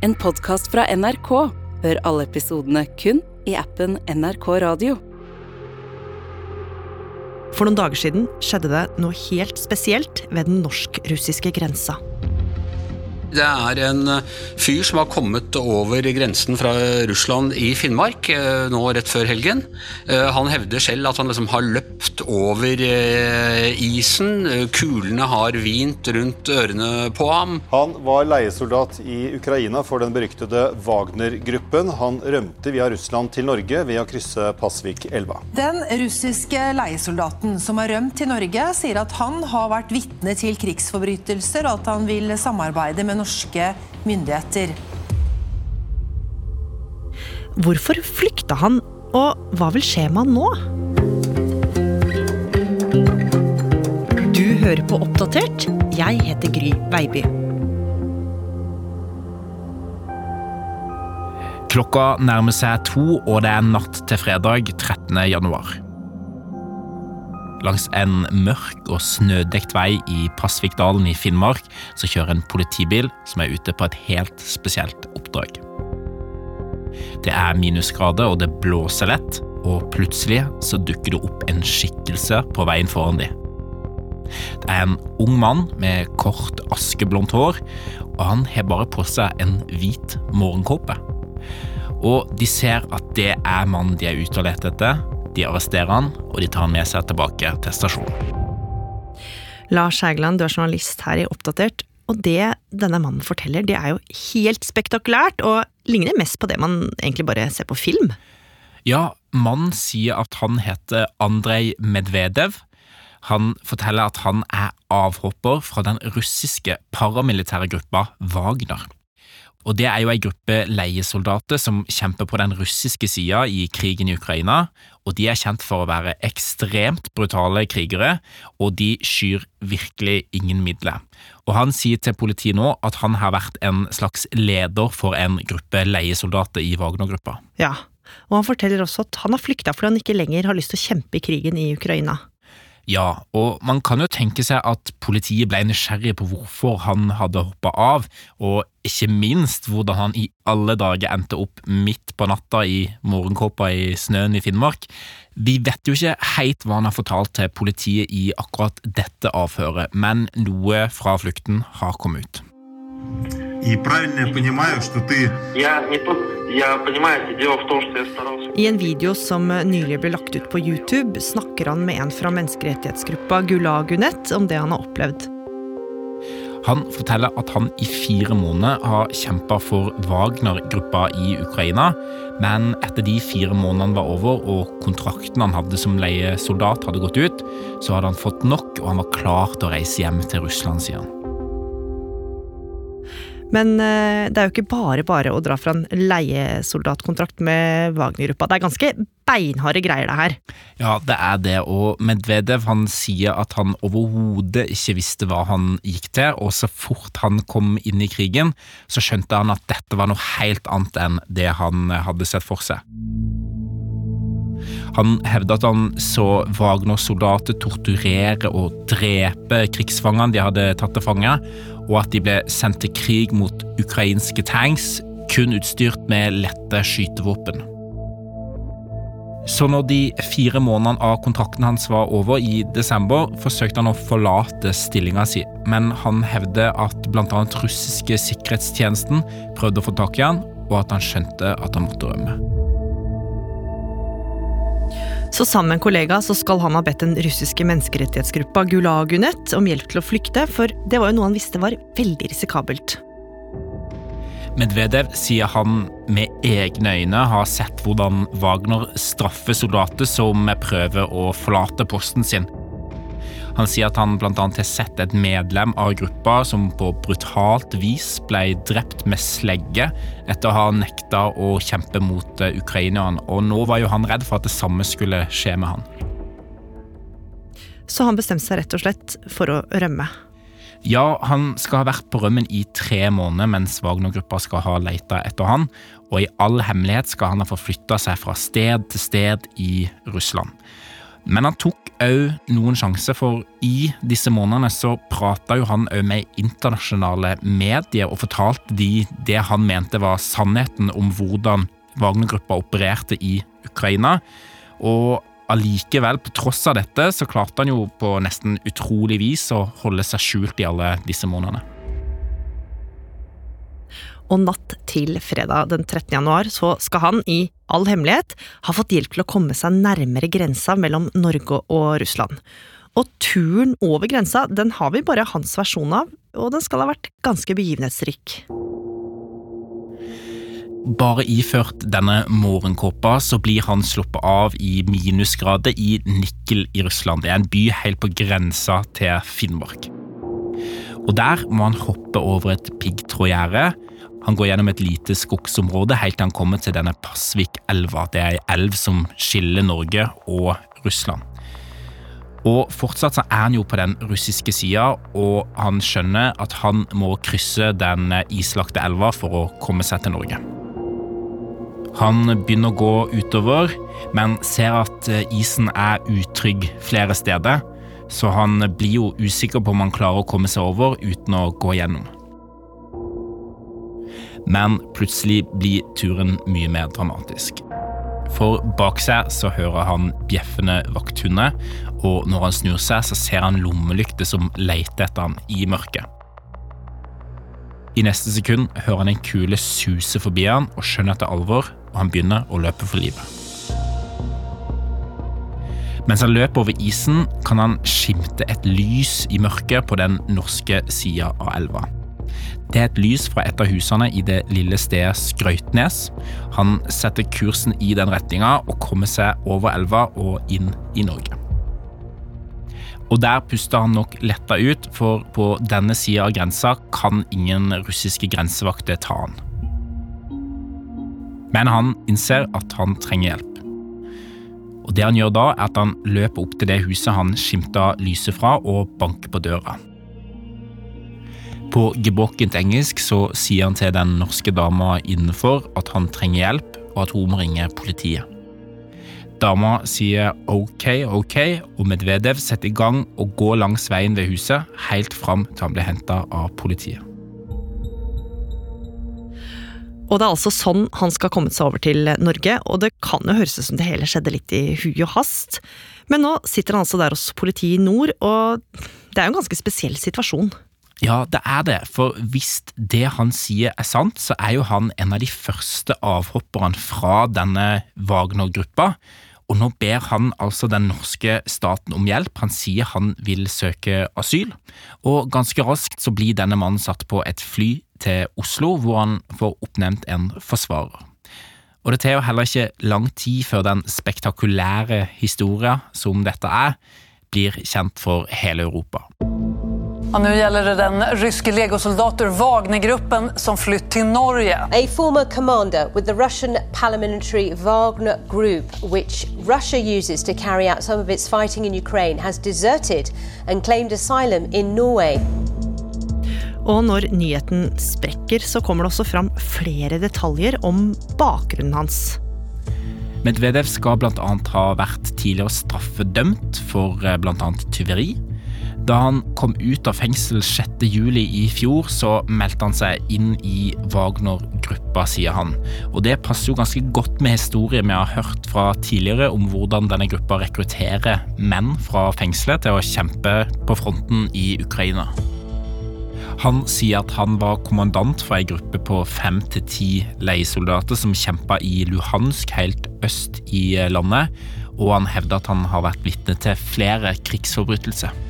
En podkast fra NRK. Hør alle episodene kun i appen NRK Radio. For noen dager siden skjedde det noe helt spesielt ved den norsk-russiske grensa. Det er en eh, fyr som har kommet over grensen fra Russland i Finnmark eh, nå rett før helgen. Eh, han hevder selv at han liksom har løpt over isen. Kulene har vint rundt ørene på ham. Han var leiesoldat i Ukraina for den beryktede Wagner-gruppen. Han rømte via Russland til Norge ved å krysse Pasvik-elva. Den russiske leiesoldaten som har rømt til Norge, sier at han har vært vitne til krigsforbrytelser, og at han vil samarbeide med norske myndigheter. Hvorfor flykta han, og hva vil skje med han nå? Du hører på Oppdatert. Jeg heter Gry Veiby. Klokka nærmer seg to, og det er natt til fredag 13. januar. Langs en mørk og snødekt vei i Pasvikdalen i Finnmark så kjører en politibil som er ute på et helt spesielt oppdrag. Det er minusgrader, og det blåser lett, og plutselig så dukker det opp en skikkelse på veien foran dem. Det er en ung mann med kort, askeblondt hår, og han har bare på seg en hvit morgenkåpe. Og de ser at det er mannen de er ute og leter etter, de arresterer han, og de tar han med seg tilbake til stasjonen. Lars Hægeland, du er journalist her i Oppdatert. Og det denne mannen forteller, det er jo helt spektakulært, og ligner mest på det man egentlig bare ser på film. Ja, mannen sier at han heter Andrej Medvedev. Han forteller at han er avhopper fra den russiske paramilitære gruppa Wagner. Og Det er jo ei gruppe leiesoldater som kjemper på den russiske sida i krigen i Ukraina. og De er kjent for å være ekstremt brutale krigere, og de skyr virkelig ingen midler. Og Han sier til politiet nå at han har vært en slags leder for en gruppe leiesoldater i Wagner-gruppa. Ja, og Han forteller også at han har flykta fordi han ikke lenger har lyst til å kjempe i krigen i Ukraina. Ja, og man kan jo tenke seg at politiet ble nysgjerrig på hvorfor han hadde hoppa av, og ikke minst hvordan han i alle dager endte opp midt på natta i morgenkåpa i snøen i Finnmark. Vi vet jo ikke helt hva han har fortalt til politiet i akkurat dette avhøret, men noe fra flukten har kommet ut. И правильно я понимаю, что ты... Я не тут... Я понимаете, дело в том, что я старался... I en video som nylig ble lagt ut på YouTube, snakker han med en fra menneskerettighetsgruppa Gulagunet om det han har opplevd. Han forteller at han i fire måneder har kjempa for Wagner-gruppa i Ukraina, men etter de fire månedene var over og kontrakten han hadde som leiesoldat hadde gått ut, så hadde han fått nok, og han var klar til å reise hjem til Russland, sier han. Men eh, det er jo ikke bare bare å dra fra en leiesoldatkontrakt med Wagner-gruppa. Det er ganske beinharde greier, det her. Ja, det er det, og Medvedev han sier at han overhodet ikke visste hva han gikk til, og så fort han kom inn i krigen, så skjønte han at dette var noe helt annet enn det han hadde sett for seg. Han hevder at han så Wagner-soldater torturere og drepe krigsfangene de hadde tatt til fange, og at de ble sendt til krig mot ukrainske tanks, kun utstyrt med lette skytevåpen. Så når de fire månedene av kontrakten hans var over i desember, forsøkte han å forlate stillinga si, men han hevder at bl.a. russiske sikkerhetstjenesten prøvde å få tak i han, og at han skjønte at han måtte rømme. Så sammen med en kollega så skal han ha bedt den russiske menneskerettighetsgruppa Gulagunet om hjelp til å flykte, for det var jo noe han visste var veldig risikabelt. Medvedev sier han med egne øyne har sett hvordan Wagner straffer soldater som prøver å forlate posten sin. Han sier at han bl.a. har sett et medlem av gruppa som på brutalt vis ble drept med slegge etter å ha nekta å kjempe mot eh, ukrainerne, og nå var jo han redd for at det samme skulle skje med han. Så han bestemte seg rett og slett for å rømme. Ja, han skal ha vært på rømmen i tre måneder mens Wagner-gruppa skal ha leita etter han, og i all hemmelighet skal han ha forflytta seg fra sted til sted i Russland. Men han tok òg noen sjanser, for i disse månedene så prata jo han òg med internasjonale medier og fortalte de det han mente var sannheten om hvordan Wagner-gruppa opererte i Ukraina. Og allikevel, på tross av dette, så klarte han jo på nesten utrolig vis å holde seg skjult i alle disse månedene. Og natt til fredag den 13. januar så skal han i all hemmelighet ha fått hjelp til å komme seg nærmere grensa mellom Norge og Russland. Og turen over grensa den har vi bare hans versjon av, og den skal ha vært ganske begivenhetsrik. Bare iført denne morgenkåpa så blir han sluppet av i minusgrader i Nikkel i Russland. Det er en by helt på grensa til Finnmark. Og der må han hoppe over et piggtrådgjerde han går gjennom et lite skogsområde helt til han kommer til denne Pasvikelva. Det er ei elv som skiller Norge og Russland. Og Fortsatt så er han jo på den russiske sida, og han skjønner at han må krysse den islagte elva for å komme seg til Norge. Han begynner å gå utover, men ser at isen er utrygg flere steder, så han blir jo usikker på om han klarer å komme seg over uten å gå gjennom men plutselig blir turen mye mer dramatisk. For bak seg så hører han bjeffende vakthunder, og når han snur seg, så ser han lommelykter som leter etter han i mørket. I neste sekund hører han en kule suse forbi han og skjønner at det er alvor, og han begynner å løpe for livet. Mens han løper over isen, kan han skimte et lys i mørket på den norske sida av elva. Det er et lys fra et av husene i det lille stedet Skrøytnes. Han setter kursen i den retninga og kommer seg over elva og inn i Norge. Og Der puster han nok letta ut, for på denne sida av grensa kan ingen russiske grensevakter ta han. Men han innser at han trenger hjelp. Og Det han gjør da, er at han løper opp til det huset han skimta lyset fra, og banker på døra. På gebrokkent engelsk så sier han til den norske dama innenfor at han trenger hjelp, og at hun må ringe politiet. Dama sier ok, ok, og Medvedev setter i gang å gå langs veien ved huset, helt fram til han blir henta av politiet. Og det er altså sånn han skal komme seg over til Norge, og det kan jo høres ut som det hele skjedde litt i hui og hast. Men nå sitter han altså der hos politiet i nord, og det er jo en ganske spesiell situasjon. Ja, det er det, for hvis det han sier er sant, så er jo han en av de første avhopperne fra denne Wagner-gruppa. Og nå ber han altså den norske staten om hjelp. Han sier han vil søke asyl. Og ganske raskt så blir denne mannen satt på et fly til Oslo, hvor han får oppnevnt en forsvarer. Og det tar jo heller ikke lang tid før den spektakulære historien som dette er, blir kjent for hele Europa. Og nå gjelder det den ryske legosoldater Wagner-gruppen som flytt til Norge. A former commander with the Russian paramilitary Wagner Group, which Russia uses to carry out some of its fighting in Ukraine, has deserted and claimed asylum in Norway. Og når nyheten sprekker, så kommer det også fram flere detaljer om bakgrunnen hans. Medvedev skal bl.a. ha vært tidligere straffedømt for eh, bl.a. tyveri da han kom ut av fengsel 6.7 i fjor, så meldte han seg inn i Wagner-gruppa, sier han. Og det passer jo ganske godt med historien vi har hørt fra tidligere om hvordan denne gruppa rekrutterer menn fra fengselet til å kjempe på fronten i Ukraina. Han sier at han var kommandant for ei gruppe på fem til ti leiesoldater som kjempa i Luhansk, helt øst i landet, og han hevder at han har vært vitne til flere krigsforbrytelser.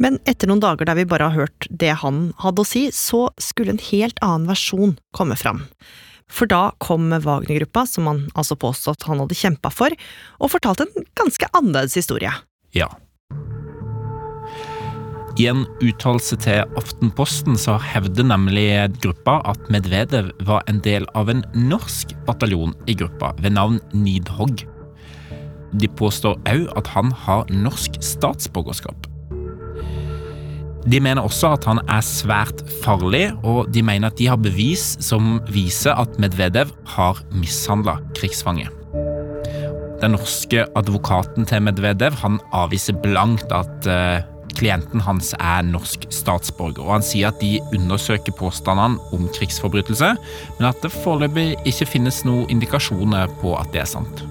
Men etter noen dager der vi bare har hørt det han hadde å si, så skulle en helt annen versjon komme fram. For da kom Wagner-gruppa, som han altså påstått han hadde kjempa for, og fortalte en ganske annerledes historie. Ja. I en uttalelse til Aftenposten så hevder nemlig gruppa at Medvedev var en del av en norsk bataljon i gruppa ved navn Nidhogg. De påstår òg at han har norsk statsborgerskap. De mener også at han er svært farlig, og de mener at de har bevis som viser at Medvedev har mishandla krigsfange. Den norske advokaten til Medvedev han avviser blankt at uh, klienten hans er norsk statsborger. og Han sier at de undersøker påstandene om krigsforbrytelse, men at det foreløpig ikke finnes noen indikasjoner på at det er sant.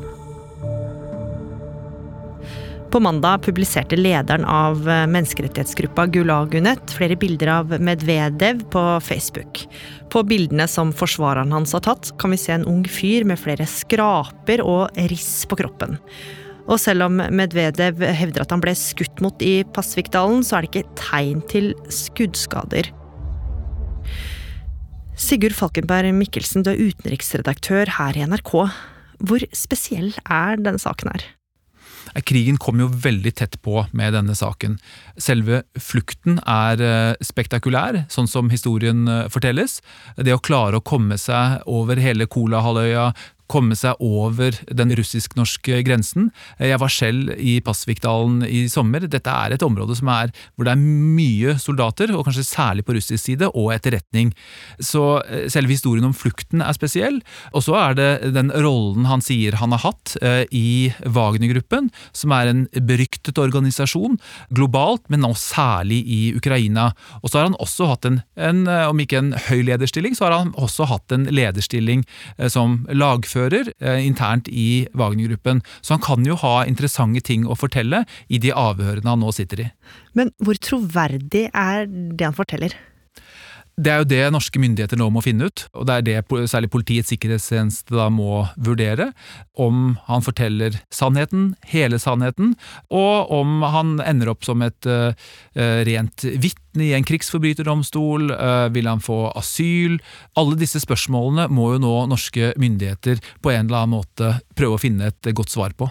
På mandag publiserte lederen av menneskerettighetsgruppa Gulagunet flere bilder av Medvedev på Facebook. På bildene som forsvareren hans har tatt, kan vi se en ung fyr med flere skraper og riss på kroppen. Og selv om Medvedev hevder at han ble skutt mot i Pasvikdalen, så er det ikke tegn til skuddskader. Sigurd Falkenberg Mikkelsen, du er utenriksredaktør her i NRK. Hvor spesiell er denne saken her? Krigen kom jo veldig tett på med denne saken. Selve flukten er eh, spektakulær, sånn som historien eh, fortelles. Det å klare å komme seg over hele Kolahalvøya, komme seg over den russisk-norske grensen. Jeg var selv i Pasvikdalen i sommer. Dette er et område er, hvor det er mye soldater, og kanskje særlig på russisk side, og etterretning. Så eh, selve historien om flukten er spesiell. Og så er det den rollen han sier han har hatt eh, i Wagner-gruppen, som er en beryktet organisasjon globalt, men nå særlig i Ukraina. Og så har han også hatt en, en om ikke en høy lederstilling, så har han også hatt en lederstilling eh, som lagfører ordfører eh, internt i Wagner-gruppen. Så han kan jo ha interessante ting å fortelle i de avhørene han nå sitter i. Men hvor troverdig er det han forteller? Det er jo det norske myndigheter nå må finne ut, og det er det særlig Politiets sikkerhetstjeneste da må vurdere. Om han forteller sannheten, hele sannheten, og om han ender opp som et uh, rent vitne i en krigsforbryterdomstol. Uh, vil han få asyl? Alle disse spørsmålene må jo nå norske myndigheter på en eller annen måte prøve å finne et godt svar på.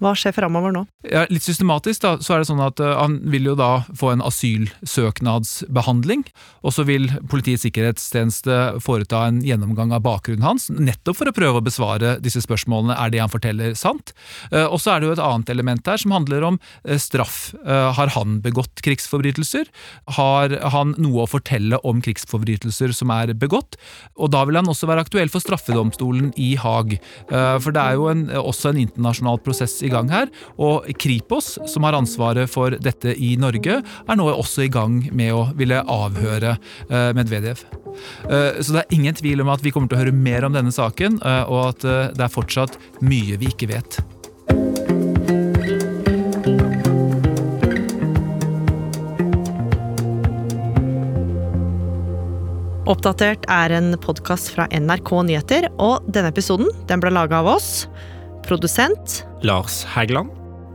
Hva skjer framover nå? Ja, litt systematisk da, så er det sånn at uh, han vil jo da få en asylsøknadsbehandling. Og så vil Politiets sikkerhetstjeneste foreta en gjennomgang av bakgrunnen hans, nettopp for å prøve å besvare disse spørsmålene. Er det han forteller sant? Uh, og så er det jo et annet element her som handler om uh, straff. har han begått krigsforbrytelser? Har han noe å fortelle om krigsforbrytelser som er begått? Og da vil han også være aktuell for straffedomstolen i Haag. for det er jo en, også en internasjonal prosess i gang her. Og Kripos, som har ansvaret for dette i Norge, er nå også i gang med å ville avhøre uh, Medvedev. Uh, så det er ingen tvil om at vi kommer til å høre mer om denne saken, uh, og at det er fortsatt mye vi ikke vet. Oppdatert er en podkast fra NRK Nyheter, og denne episoden den ble laga av oss. Produsent Lars Hægeland.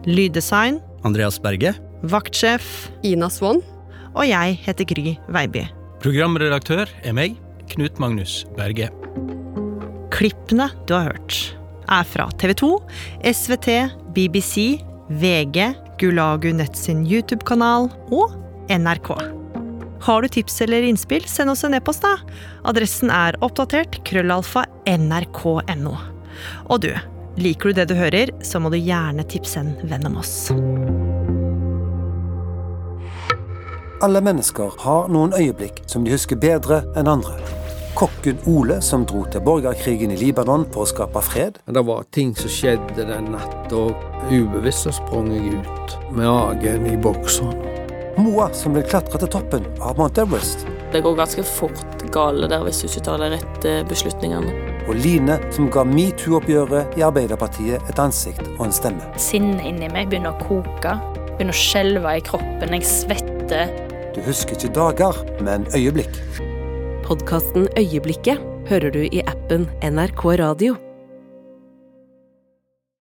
Lyddesign Andreas Berge. Vaktsjef Ina Swann. Og jeg heter Gry Veiby. Programredaktør er meg, Knut Magnus Berge. Klippene du har hørt, er fra TV 2, SVT, BBC, VG, Gulagu Nett sin YouTube-kanal og NRK. Har du tips eller innspill, send oss en e-post, da. Adressen er oppdatert krøllalfa nrk.no. Og du, Liker du det du hører, så må du gjerne tipse en venn om oss. Alle mennesker har noen øyeblikk som de husker bedre enn andre. Kokken Ole som dro til borgerkrigen i Libanon for å skape fred. Det var ting som skjedde den natta, og ubevisst så sprang jeg ut med agen i bokseren. Moa som vil klatre til toppen av Mount Everest. Det går ganske fort gale der hvis du ikke tar de rette beslutningene og Line, som ga metoo-oppgjøret i Arbeiderpartiet et ansikt og en stemme. Sinnet inni meg begynner å koke, begynner å skjelve i kroppen, jeg svetter. Du husker ikke dager, men øyeblikk. Podkasten Øyeblikket hører du i appen NRK Radio.